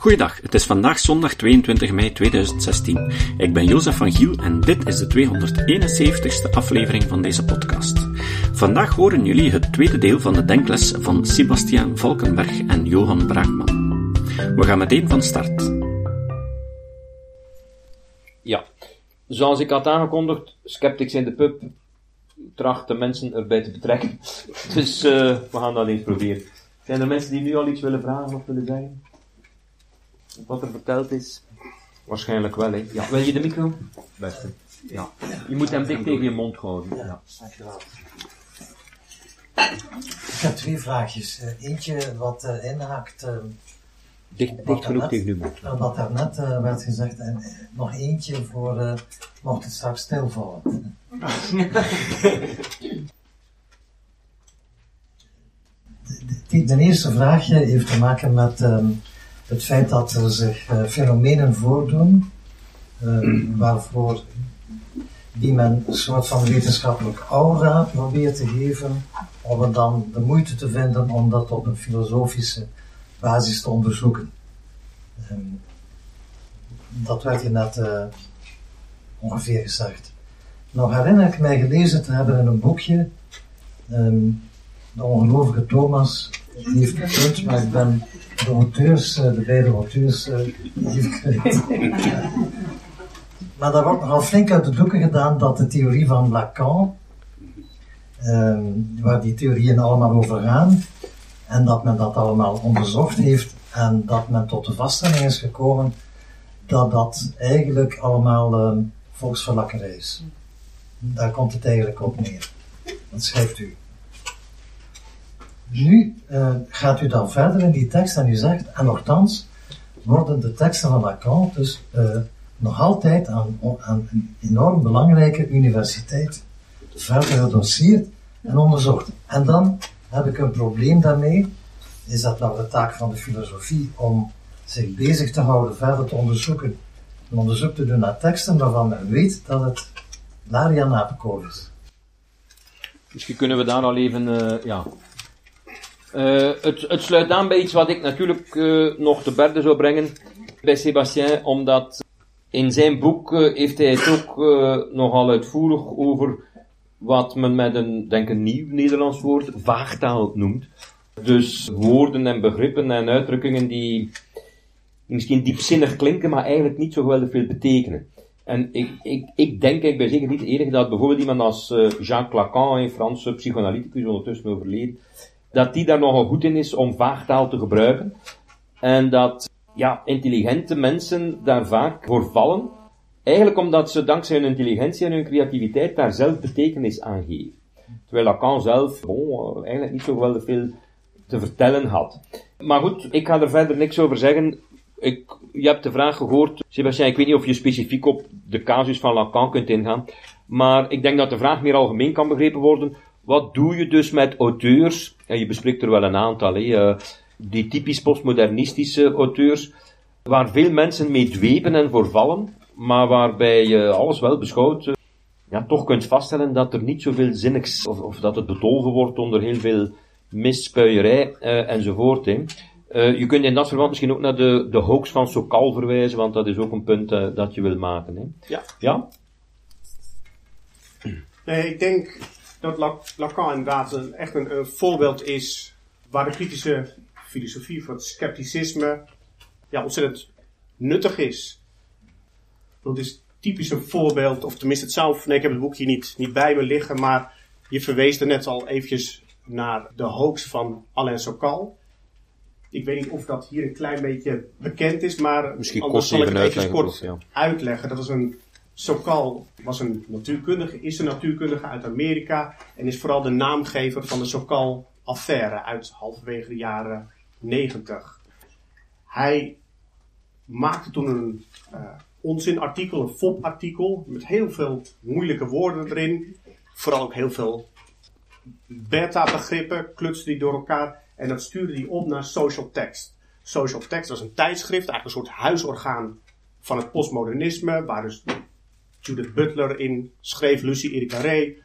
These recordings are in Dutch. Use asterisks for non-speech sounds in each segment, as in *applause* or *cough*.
Goeiedag, het is vandaag zondag 22 mei 2016. Ik ben Jozef van Giel en dit is de 271ste aflevering van deze podcast. Vandaag horen jullie het tweede deel van de denkles van Sebastiaan Valkenberg en Johan Braakman. We gaan meteen van start. Ja, zoals ik had aangekondigd, Skeptics in de pub tracht de mensen erbij te betrekken. *laughs* Dus uh, we gaan dat eens proberen. Zijn er mensen die nu al iets willen vragen of willen zeggen? Wat er verteld is? Waarschijnlijk wel, hè. Ja, wil je de micro? Beste. Ja. Je moet hem dik tegen je mond houden. Ja, dankjewel. Ik heb twee vraagjes. Uh, eentje wat uh, inhaakt. Uh, dicht, dicht genoeg tegen uw mond. Wat daarnet uh, werd gezegd. En nog eentje voor. mocht het straks stilvallen. *laughs* de, de, eerste vraagje heeft te maken met um, het feit dat er zich uh, fenomenen voordoen um, waarvoor die men een soort van wetenschappelijk aura probeert te geven, om er dan de moeite te vinden om dat op een filosofische basis te onderzoeken. Dat werd je net uh, ongeveer gezegd. Nou herinner ik mij gelezen te hebben in een boekje, um, de ongelovige Thomas heeft punt, maar ik ben de auteurs, eh, de beide auteurs, uh, *laughs* Maar daar wordt nogal flink uit de doeken gedaan dat de theorie van Lacan, um, waar die theorieën allemaal over gaan, en dat men dat allemaal onderzocht heeft en dat men tot de vaststelling is gekomen dat dat eigenlijk allemaal um, volksverlakkerij is. Daar komt het eigenlijk op neer. Dat schrijft u. Nu uh, gaat u dan verder in die tekst en u zegt, en nogthans worden de teksten van Lacan dus uh, nog altijd aan, aan, een enorm belangrijke universiteit verder gedoseerd en onderzocht. En dan heb ik een probleem daarmee. Is dat nou de taak van de filosofie om zich bezig te houden, verder te onderzoeken, een onderzoek te doen naar teksten waarvan men weet dat het Laria Napekool is. Misschien kunnen we daar al even, uh, ja. Uh, het, het, sluit aan bij iets wat ik natuurlijk uh, nog te berde zou brengen bij Sébastien, omdat in zijn boek heeft hij het ook nogal uitvoerig over wat men met een, denk een nieuw Nederlands woord, vaagtaal noemt. Dus woorden en begrippen en uitdrukkingen die misschien diepzinnig klinken, maar eigenlijk niet zo geweldig veel betekenen. En ik, ik, ik denk, ik ben zeker niet de enige, dat bijvoorbeeld iemand als Jacques Lacan, een Franse psychoanalyticus, ondertussen overleden, dat die daar nogal goed in is om vaagtaal te gebruiken. En dat ja, intelligente mensen daar vaak voor vallen. Eigenlijk omdat ze dankzij hun intelligentie en hun creativiteit daar zelf betekenis aan geven. Terwijl Lacan zelf eh, eigenlijk niet zo geweldig veel te vertellen had. Maar goed, ik ga er verder niks over zeggen. Ik, je hebt de vraag gehoord, Sebastien, ik weet niet of je specifiek op de casus van Lacan kunt ingaan, maar ik denk dat de vraag meer algemeen kan begrepen worden. Wat doe je dus met auteurs, en je bespreekt er wel een aantal, hè, die typisch postmodernistische auteurs, waar veel mensen mee dwepen en voorvallen, maar waarbij je alles wel beschouwt, ja, toch kunt vaststellen dat er niet zoveel zinnigs, of, of dat het bedolven wordt onder heel veel misspuierij uh, enzovoort. Hè. Uh, je kunt in dat verband misschien ook naar de, de hoax van Sokal verwijzen, want dat is ook een punt dat je wil maken. Hè? Ja. Ja? Nee, ik denk dat Lacan inderdaad een, echt een, een, voorbeeld is waar de kritische filosofie, voor het scepticisme, ja, ontzettend nuttig is. Dat is typisch een voorbeeld, of tenminste het zelf, nee ik heb het boekje niet, niet bij me liggen, maar je verwees er net al eventjes naar de hoax van Alain Sokal. Ik weet niet of dat hier een klein beetje bekend is, maar Misschien anders zal ik het even kort ja. uitleggen. Dat is een Sokal was een natuurkundige, is een natuurkundige uit Amerika en is vooral de naamgever van de Sokal-affaire uit halverwege de jaren 90. Hij maakte toen een uh, onzinartikel, een fopartikel, met heel veel moeilijke woorden erin. Vooral ook heel veel beta-begrippen, klutste die door elkaar. En dat stuurde hij op naar Social Text. Social Text was een tijdschrift, eigenlijk een soort huisorgaan van het postmodernisme, waar dus Judith Butler in schreef, Lucie Irigaray,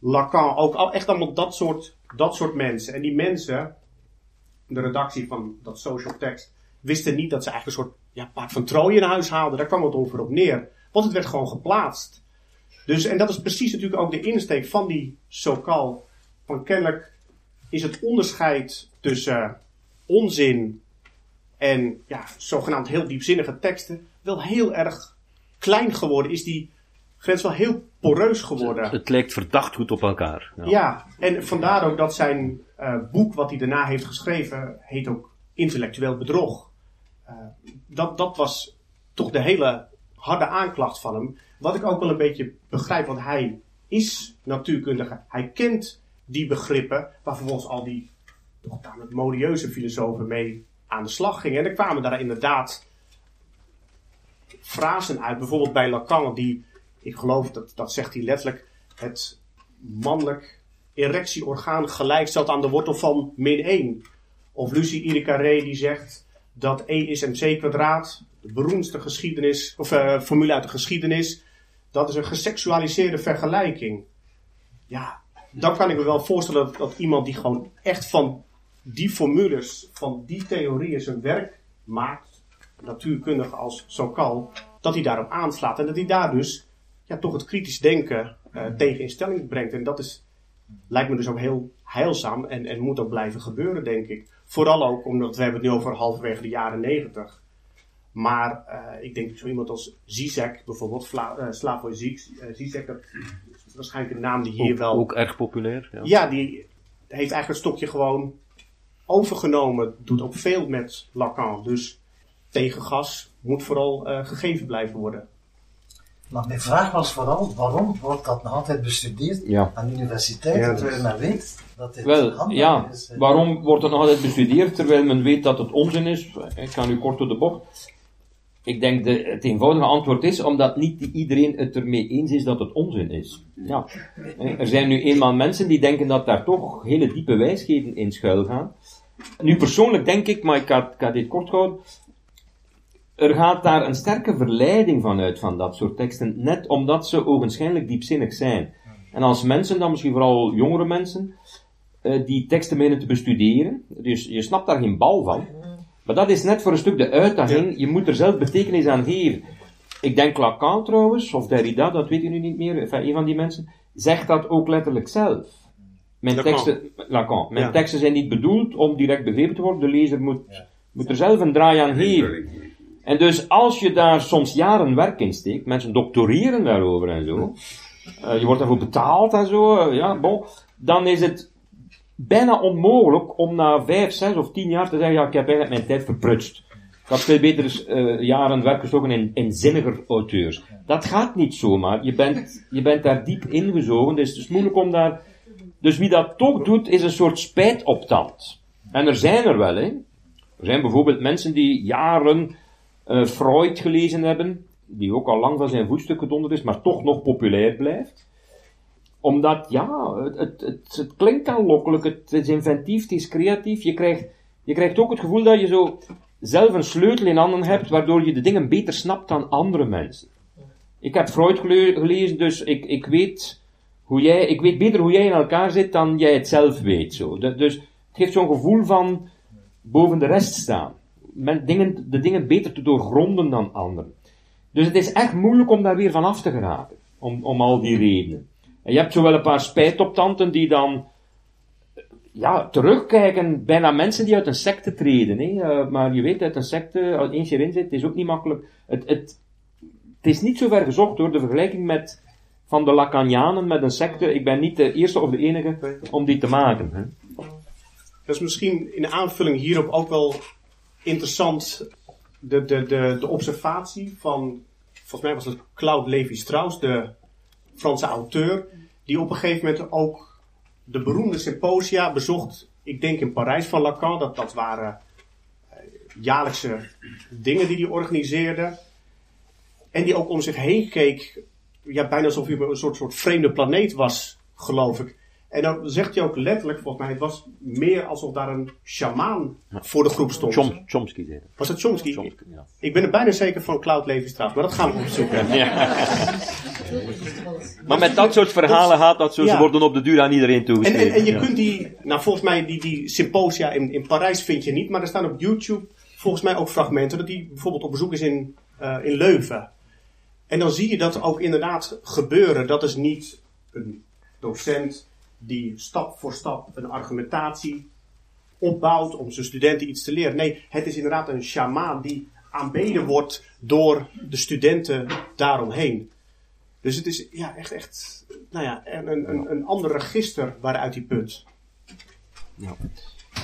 Lacan, ook echt allemaal dat soort, dat soort mensen. En die mensen, de redactie van dat Social Text, wisten niet dat ze eigenlijk een soort ja, paard van Troje in huis haalden. Daar kwam het over op neer. Want het werd gewoon geplaatst. Dus, en dat is precies natuurlijk ook de insteek van die Sokal. Van kennelijk is het onderscheid tussen onzin en ja, zogenaamd heel diepzinnige teksten wel heel erg klein geworden. Is die grens wel heel poreus geworden. Het lijkt verdacht goed op elkaar. Ja, en vandaar ook dat zijn uh, boek, wat hij daarna heeft geschreven, heet ook Intellectueel Bedrog. Uh, dat, dat was toch de hele harde aanklacht van hem. Wat ik ook wel een beetje begrijp, want hij is natuurkundige. Hij kent die begrippen, waar vervolgens al die toch tamelijk modieuze filosofen mee aan de slag gingen. En er kwamen daar inderdaad frasen uit, bijvoorbeeld bij Lacan, die, ik geloof dat, dat zegt hij letterlijk, het mannelijk erectieorgaan gelijkstelt aan de wortel van min 1. Of Lucie Iricaré die zegt dat E is mc kwadraat, de beroemdste geschiedenis, of uh, formule uit de geschiedenis, dat is een geseksualiseerde vergelijking. Ja, dan kan ik me wel voorstellen dat, dat iemand die gewoon echt van die formules, van die theorieën zijn werk maakt, natuurkundig als Sokal, dat hij daarop aanslaat en dat hij daar dus ja, toch het kritisch denken uh, tegen in stelling brengt. En dat is, lijkt me dus ook heel heilzaam en, en moet ook blijven gebeuren, denk ik. Vooral ook omdat we hebben het nu over halverwege de jaren negentig. Maar uh, ik denk zo iemand als Zizek, bijvoorbeeld, Vla, uh, Slavoj Zizek, dat is waarschijnlijk een naam die hier ook, wel... Ook erg populair. Ja. ja, die heeft eigenlijk het stokje gewoon overgenomen. Doet ook veel met Lacan. Dus tegengas moet vooral uh, gegeven blijven worden. Maar mijn vraag was vooral, waarom wordt dat nog altijd bestudeerd Ja. aan universiteiten, Ja, terwijl men weet dat dit Wel, ja, is? waarom wordt het nog altijd bestudeerd terwijl men weet dat het onzin is? Ik ga nu kort door de bocht. Ik denk de, het eenvoudige antwoord is omdat niet iedereen het ermee eens is dat het onzin is. Ja. Er zijn nu eenmaal mensen die denken dat daar toch hele diepe wijsheden in schuil gaan. Nu persoonlijk denk ik, maar ik ga, ik ga dit kort houden. Er gaat daar een sterke verleiding van uit van dat soort teksten, net omdat ze ogenschijnlijk diepzinnig zijn. En als mensen, dan misschien vooral jongere mensen, uh, die teksten beginnen te bestuderen, dus je snapt daar geen bal van. Maar dat is net voor een stuk de uitdaging, je moet er zelf betekenis aan geven. Ik denk Lacan trouwens, of Derrida, dat weet ik nu niet meer, enfin, een van die mensen, zegt dat ook letterlijk zelf. Mijn, Lacan. teksten, Lacan, mijn Ja. teksten zijn niet bedoeld om direct begrepen te worden, de lezer moet, moet er zelf een draai aan geven. En dus als je daar soms jaren werk in steekt, mensen doctoreren daarover en zo, uh, *laughs* je wordt daarvoor betaald en zo, uh, ja, bon, dan is het bijna onmogelijk om na vijf, zes of tien jaar te zeggen, ja, ik heb eigenlijk mijn tijd verprutst. Ik had veel beter uh, jaren werk gestoken in, in zinniger auteurs. Dat gaat niet zomaar. Je bent, je bent daar diep ingezogen, dus het is moeilijk om daar... Dus wie dat toch doet, is een soort spijtoptand. En er zijn er wel, hè. Er zijn bijvoorbeeld mensen die jaren uh, Freud gelezen hebben, die ook al lang van zijn voetstuk gedonderd is, maar toch nog populair blijft. Omdat, ja, het, het, het, het klinkt het is inventief, het is creatief. Je krijgt, je krijgt ook het gevoel dat je zo zelf een sleutel in handen hebt, waardoor je de dingen beter snapt dan andere mensen. Ik heb Freud gele gelezen, dus ik, ik weet hoe jij, ik weet beter hoe jij in elkaar zit dan jij het zelf weet. Zo. Dus het geeft zo'n gevoel van boven de rest staan men dingen, de dingen beter te doorgronden dan anderen. Dus het is echt moeilijk om daar weer van af te geraken. Om, om al die redenen. En je hebt zowel een paar spijtoptanten die dan ja, terugkijken, bijna mensen die uit een secte treden. Hè? Uh, maar je weet, uit een secte, als eens je erin zit, is ook niet makkelijk. Het, het, het is niet zo ver gezocht door de vergelijking met van de Lacanianen met een secte. Ik ben niet de eerste of de enige om die te maken. Hè? Dat is misschien in aanvulling hierop ook wel interessant de, de, de, de observatie van, volgens mij was het Claude Lévi-Strauss, de Franse auteur, die op een gegeven moment ook de beroemde symposia bezocht, ik denk in Parijs van Lacan, dat, dat waren uh, jaarlijkse dingen die hij organiseerde. En die ook om zich heen keek, ja, bijna alsof hij een soort, soort vreemde planeet was, geloof ik. En dan zegt hij ook letterlijk, volgens mij, het was meer alsof daar een sjamaan voor de groep stond. Chom, Chomsky dat. Was het Chomsky? Chomsky ja. Ik ben er bijna zeker van Cloud Levi-Strauss, maar dat gaan we opzoeken. *laughs* Ja. maar met dat soort verhalen gaat dat zo, ze worden op de duur aan iedereen En, toegeschreven. en, en je kunt die, nou volgens mij die, die symposia in, in Parijs vind je niet, maar er staan op YouTube volgens mij ook fragmenten dat hij bijvoorbeeld op bezoek is in, eh, in Leuven. En dan zie je dat ook inderdaad gebeuren. Dat is niet een docent die stap voor stap een argumentatie opbouwt om zijn studenten iets te leren. Nee, het is inderdaad een shamaan die aanbeden wordt door de studenten daaromheen. Dus het is ja, echt, echt nou ja, een, een, een ander register waaruit die put. Ja,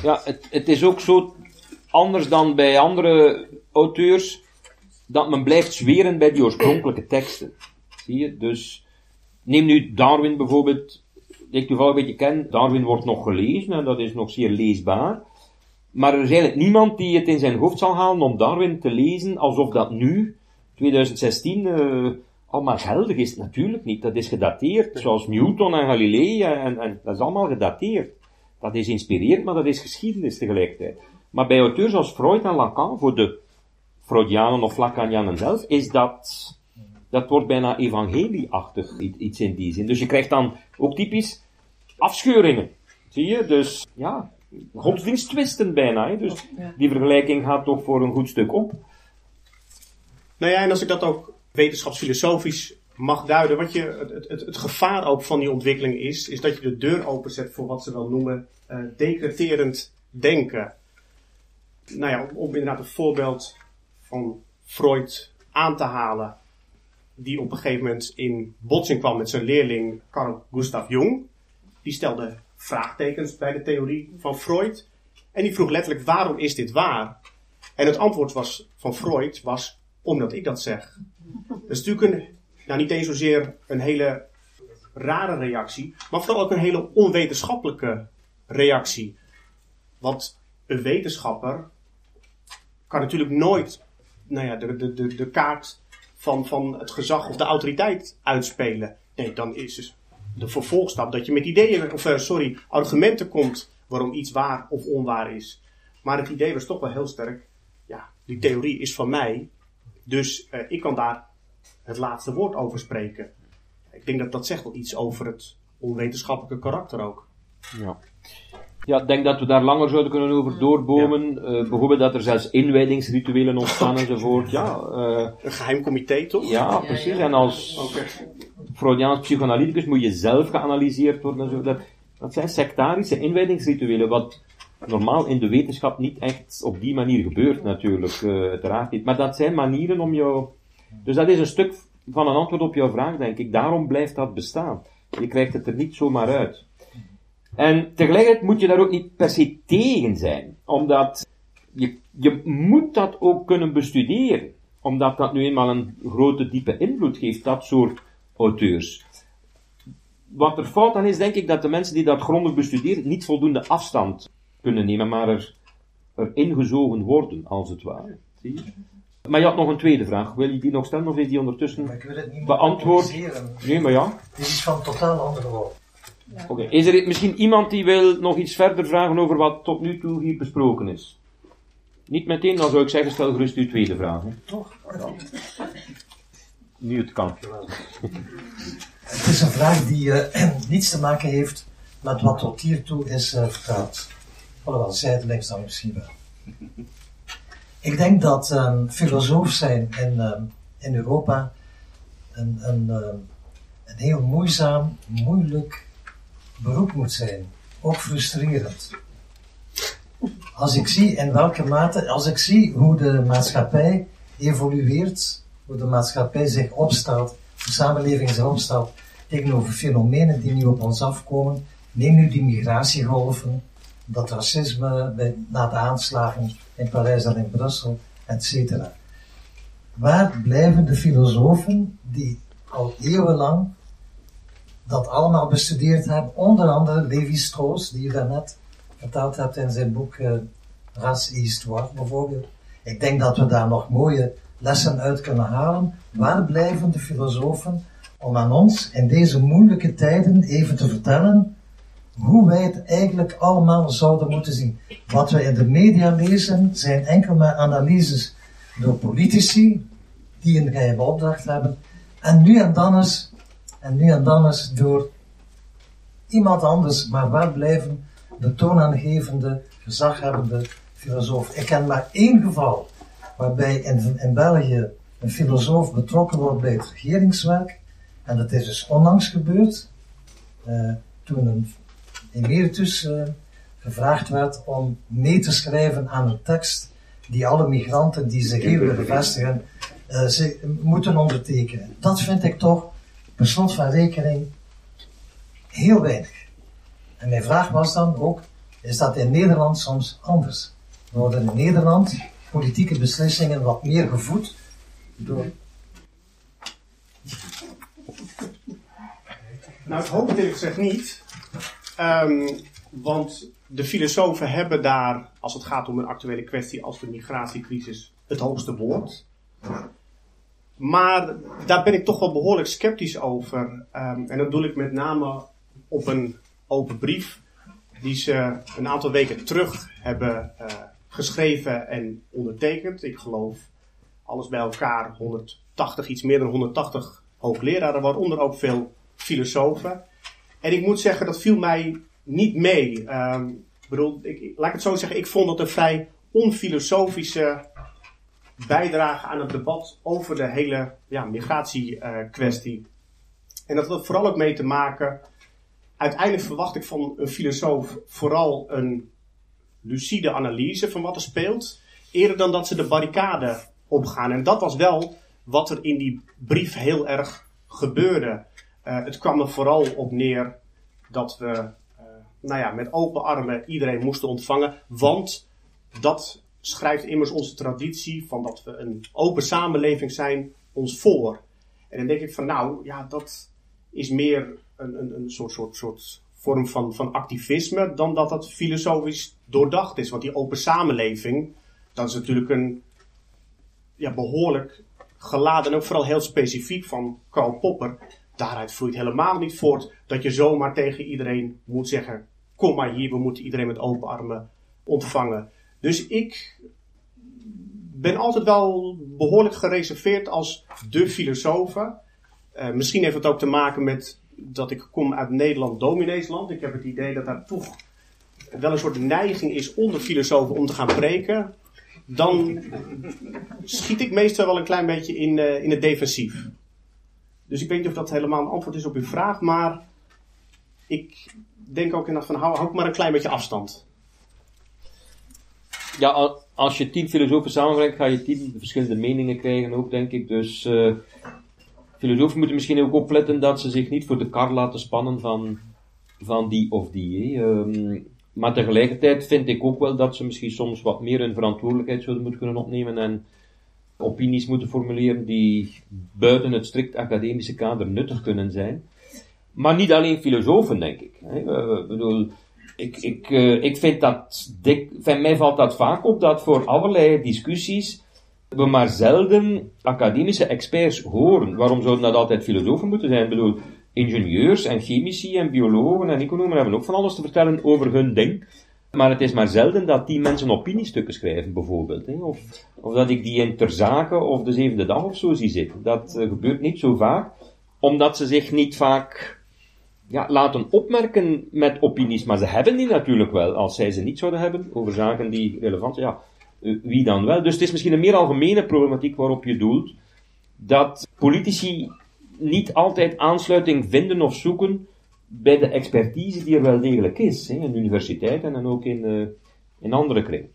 ja het, het is ook zo anders dan bij andere auteurs dat men blijft zweren bij die oorspronkelijke teksten. Zie je? Dus neem nu Darwin bijvoorbeeld, ik toevallig een beetje ken. Darwin wordt nog gelezen en dat is nog zeer leesbaar. Maar er is eigenlijk niemand die het in zijn hoofd zal halen om Darwin te lezen alsof dat nu, 2016, uh, allemaal geldig is. Natuurlijk niet. Dat is gedateerd, zoals Newton en Galilei en, en dat is allemaal gedateerd. Dat is inspirerend, maar dat is geschiedenis tegelijkertijd. Maar bij auteurs als Freud en Lacan, voor de Freudianen of Lacanianen zelf, is dat, dat wordt bijna evangelieachtig, iets in die zin. Dus je krijgt dan ook typisch afscheuringen. Zie je? Dus, ja, godsdiensttwisten bijna. Hè? Dus die vergelijking gaat toch voor een goed stuk op. Nou ja, en als ik dat ook wetenschapsfilosofisch mag duiden, wat je, het, het, het, gevaar ook van die ontwikkeling is, is dat je de deur openzet voor wat ze wel noemen uh, decreterend denken. Nou ja, om, om inderdaad het voorbeeld van Freud aan te halen, die op een gegeven moment in botsing kwam met zijn leerling Carl Gustav Jung. Die stelde vraagtekens bij de theorie van Freud. En die vroeg letterlijk, waarom is dit waar? En het antwoord was, van Freud was, omdat ik dat zeg. Dat is natuurlijk een, nou niet eens zozeer een hele rare reactie, maar vooral ook een hele onwetenschappelijke reactie. Want een wetenschapper kan natuurlijk nooit nou ja, de, de, de, de kaart van, van het gezag of de autoriteit uitspelen. Nee, dan is dus de vervolgstap dat je met ideeën, of uh, sorry, argumenten komt waarom iets waar of onwaar is. Maar het idee was toch wel heel sterk. Ja, die theorie is van mij. Dus uh, ik kan daar het laatste woord over spreken. Ik denk dat dat zegt wel iets over het onwetenschappelijke karakter ook. Ja. Ja, ik denk dat we daar langer zouden kunnen over doorbomen. Ja. Uh, bijvoorbeeld dat er zelfs inwijdingsrituelen ontstaan enzovoort. Ja, uh, een geheim comité toch? Ja, precies. En als okay. Freudiaans psychoanalyticus moet je zelf geanalyseerd worden. Zo. Dat, dat zijn sectarische inwijdingsrituelen, wat normaal in de wetenschap niet echt op die manier gebeurt natuurlijk, uh, uiteraard niet. Maar dat zijn manieren om jou... Dus dat is een stuk van een antwoord op jouw vraag, denk ik. Daarom blijft dat bestaan. Je krijgt het er niet zomaar uit. En tegelijkertijd moet je daar ook niet per se tegen zijn, omdat je, je moet dat ook kunnen bestuderen, omdat dat nu eenmaal een grote, diepe invloed geeft, dat soort auteurs. Wat er fout aan is, denk ik, dat de mensen die dat grondig bestuderen niet voldoende afstand kunnen nemen, maar er, er ingezogen worden, als het ware. Zie je? Maar je had nog een tweede vraag. Wil je die nog stellen of is die ondertussen maar ik wil het niet beantwoord? Nee, maar ja. Dit is van totaal andere woord. Ja. Oké, is er misschien iemand die wil nog iets verder vragen over wat tot nu toe hier besproken is? Niet meteen, dan zou ik zeggen, stel gerust uw tweede vraag. Hè. Toch? Ja. Nu het kan. Het is een vraag die uh, *clears throat* niets te maken heeft met wat tot hiertoe is uh, verteld. Alhoewel, zijdelings dan misschien wel. Ik denk dat um, filosoof zijn in, um, in Europa een, een, um, een heel moeizaam, moeilijk beroep moet zijn. Ook frustrerend. Als ik zie in welke mate, als ik zie hoe de maatschappij evolueert, hoe de maatschappij zich opstelt, de samenleving zich opstelt tegenover fenomenen die nu op ons afkomen, neem nu die migratiegolven, dat racisme na de aanslagen in Parijs en in Brussel, etc. Waar blijven de filosofen die al eeuwenlang dat allemaal bestudeerd hebben. Onder andere Levi Strauss, die je daarnet verteld hebt in zijn boek uh, Ras et Histoire bijvoorbeeld. Ik denk dat we daar nog mooie lessen uit kunnen halen. Waar blijven de filosofen om aan ons in deze moeilijke tijden even te vertellen hoe wij het eigenlijk allemaal zouden moeten zien. Wat we in de media lezen zijn enkel maar analyses door politici die een geheime opdracht hebben. En nu en dan eens en nu en dan eens door iemand anders, maar waar blijven de toonaangevende, gezaghebbende filosoof. Ik ken maar één geval waarbij in, in België een filosoof betrokken wordt bij het regeringswerk. En dat is dus onlangs gebeurd, uh, toen een emeritus uh, gevraagd werd om mee te schrijven aan een tekst die alle migranten die zich hier willen vestigen ze moeten ondertekenen. Dat vind ik toch, per slot van rekening, heel weinig. En mijn vraag was dan ook, is dat in Nederland soms anders? Worden in Nederland politieke beslissingen wat meer gevoed door... Nou, ik hoop het eerlijk gezegd niet. Um, want de filosofen hebben daar, als het gaat om een actuele kwestie als de migratiecrisis, het hoogste woord. Maar daar ben ik toch wel behoorlijk sceptisch over. Um, en dat doe ik met name op een open brief die ze een aantal weken terug hebben uh, geschreven en ondertekend. Ik geloof alles bij elkaar 180, iets meer dan 180 hoogleraren, waaronder ook veel filosofen. En ik moet zeggen, dat viel mij niet mee. Um, bedoel, ik, laat ik het zo zeggen, ik vond het een vrij onfilosofische bijdrage aan het debat over de hele ja, migratiekwestie. En dat had vooral ook mee te maken. Uiteindelijk verwacht ik van een filosoof vooral een lucide analyse van wat er speelt, eerder dan dat ze de barricade opgaan. En dat was wel wat er in die brief heel erg gebeurde. Uh, het kwam er vooral op neer dat we uh, nou ja, met open armen iedereen moesten ontvangen, want dat schrijft immers onze traditie van dat we een open samenleving zijn ons voor. En dan denk ik van nou, ja, dat is meer een, een, een soort, soort, soort vorm van, van activisme dan dat dat filosofisch doordacht is. Want die open samenleving, dat is natuurlijk een ja, behoorlijk geladen en ook vooral heel specifiek van Karl Popper. Daaruit vloeit helemaal niet voort dat je zomaar tegen iedereen moet zeggen: Kom maar hier, we moeten iedereen met open armen ontvangen. Dus ik ben altijd wel behoorlijk gereserveerd als de filosoof. Uh, misschien heeft het ook te maken met dat ik kom uit Nederland, domineesland. Ik heb het idee dat daar toch wel een soort neiging is onder filosofen om te gaan preken. Dan schiet ik meestal wel een klein beetje in, uh, in het defensief. Dus ik weet niet of dat helemaal een antwoord is op uw vraag, maar ik denk ook in dat van hou maar een klein beetje afstand. Ja, als je tien filosofen samenbrengt, ga je tien verschillende meningen krijgen ook, denk ik. Dus uh, filosofen moeten misschien ook opletten dat ze zich niet voor de kar laten spannen van, van die of die. Um, maar tegelijkertijd vind ik ook wel dat ze misschien soms wat meer hun verantwoordelijkheid zullen moeten kunnen opnemen en opinies moeten formuleren die buiten het strikt academische kader nuttig kunnen zijn. Maar niet alleen filosofen, denk ik. Hè. Uh, bedoel, ik, ik, uh, ik vind dat, dik, van mij valt dat vaak op dat voor allerlei discussies we maar zelden academische experts horen. Waarom zouden dat altijd filosofen moeten zijn? Ik bedoel, ingenieurs en chemici en biologen en economen hebben ook van alles te vertellen over hun ding. Maar het is maar zelden dat die mensen opiniestukken schrijven, bijvoorbeeld. Hè? Of, of dat ik die in ter zake of de zevende dag of zo zie zitten. Dat uh, gebeurt niet zo vaak, omdat ze zich niet vaak ja, laten opmerken met opinies, maar ze hebben die natuurlijk wel. Als zij ze niet zouden hebben over zaken die relevant zijn, ja, eh, wie dan wel? Dus het is misschien een meer algemene problematiek waarop je doelt, dat politici niet altijd aansluiting vinden of zoeken bij de expertise die er wel degelijk is, hè, in universiteiten en ook in, uh, in andere kringen.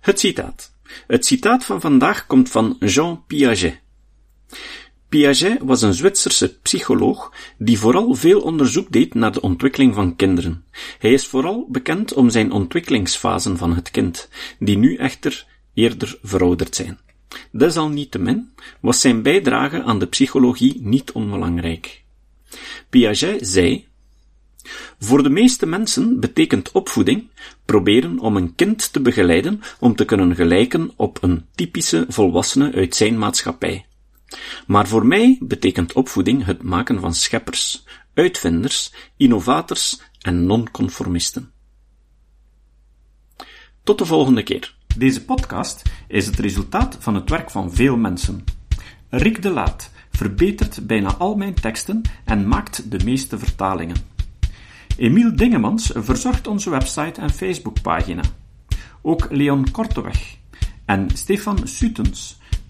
Het citaat. Het citaat van vandaag komt van Jean Piaget. Piaget was een Zwitserse psycholoog die vooral veel onderzoek deed naar de ontwikkeling van kinderen. Hij is vooral bekend om zijn ontwikkelingsfasen van het kind, die nu echter eerder verouderd zijn. Desalniettemin was zijn bijdrage aan de psychologie niet onbelangrijk. Piaget zei, voor de meeste mensen betekent opvoeding proberen om een kind te begeleiden om te kunnen gelijken op een typische volwassene uit zijn maatschappij. Maar voor mij betekent opvoeding het maken van scheppers, uitvinders, innovators en nonconformisten. Tot de volgende keer. Deze podcast is het resultaat van het werk van veel mensen. Rick de Laat verbetert bijna al mijn teksten en maakt de meeste vertalingen. Emiel Dingemans verzorgt onze website en Facebookpagina. Ook Leon Korteweg en Stefan Sutens